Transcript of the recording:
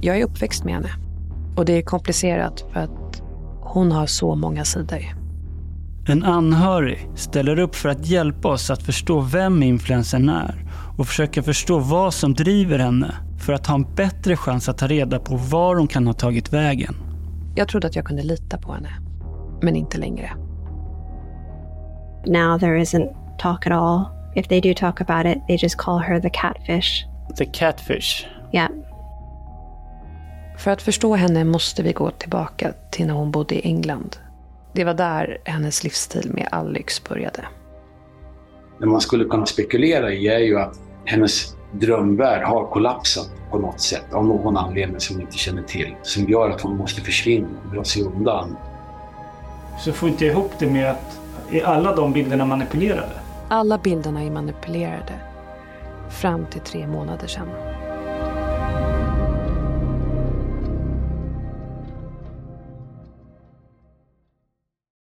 Jag är uppväxt med henne. Och det är komplicerat för att hon har så många sidor. En anhörig ställer upp för att hjälpa oss att förstå vem influensen är och försöka förstå vad som driver henne för att ha en bättre chans att ta reda på var hon kan ha tagit vägen. Jag trodde att jag kunde lita på henne, men inte längre. Now there isn't talk at all. If they do talk about it, they just call her the catfish. The catfish. Yeah. För att förstå henne måste vi gå tillbaka till när hon bodde i England. Det var där hennes livsstil med all lyx började. Det man skulle kunna spekulera i är ju att hennes drömvärld har kollapsat på något sätt av någon anledning som vi inte känner till. Som gör att hon måste försvinna, dra sig undan. Så får inte ihop det med att är alla de bilderna manipulerade? Alla bilderna är manipulerade. Fram till tre månader sedan.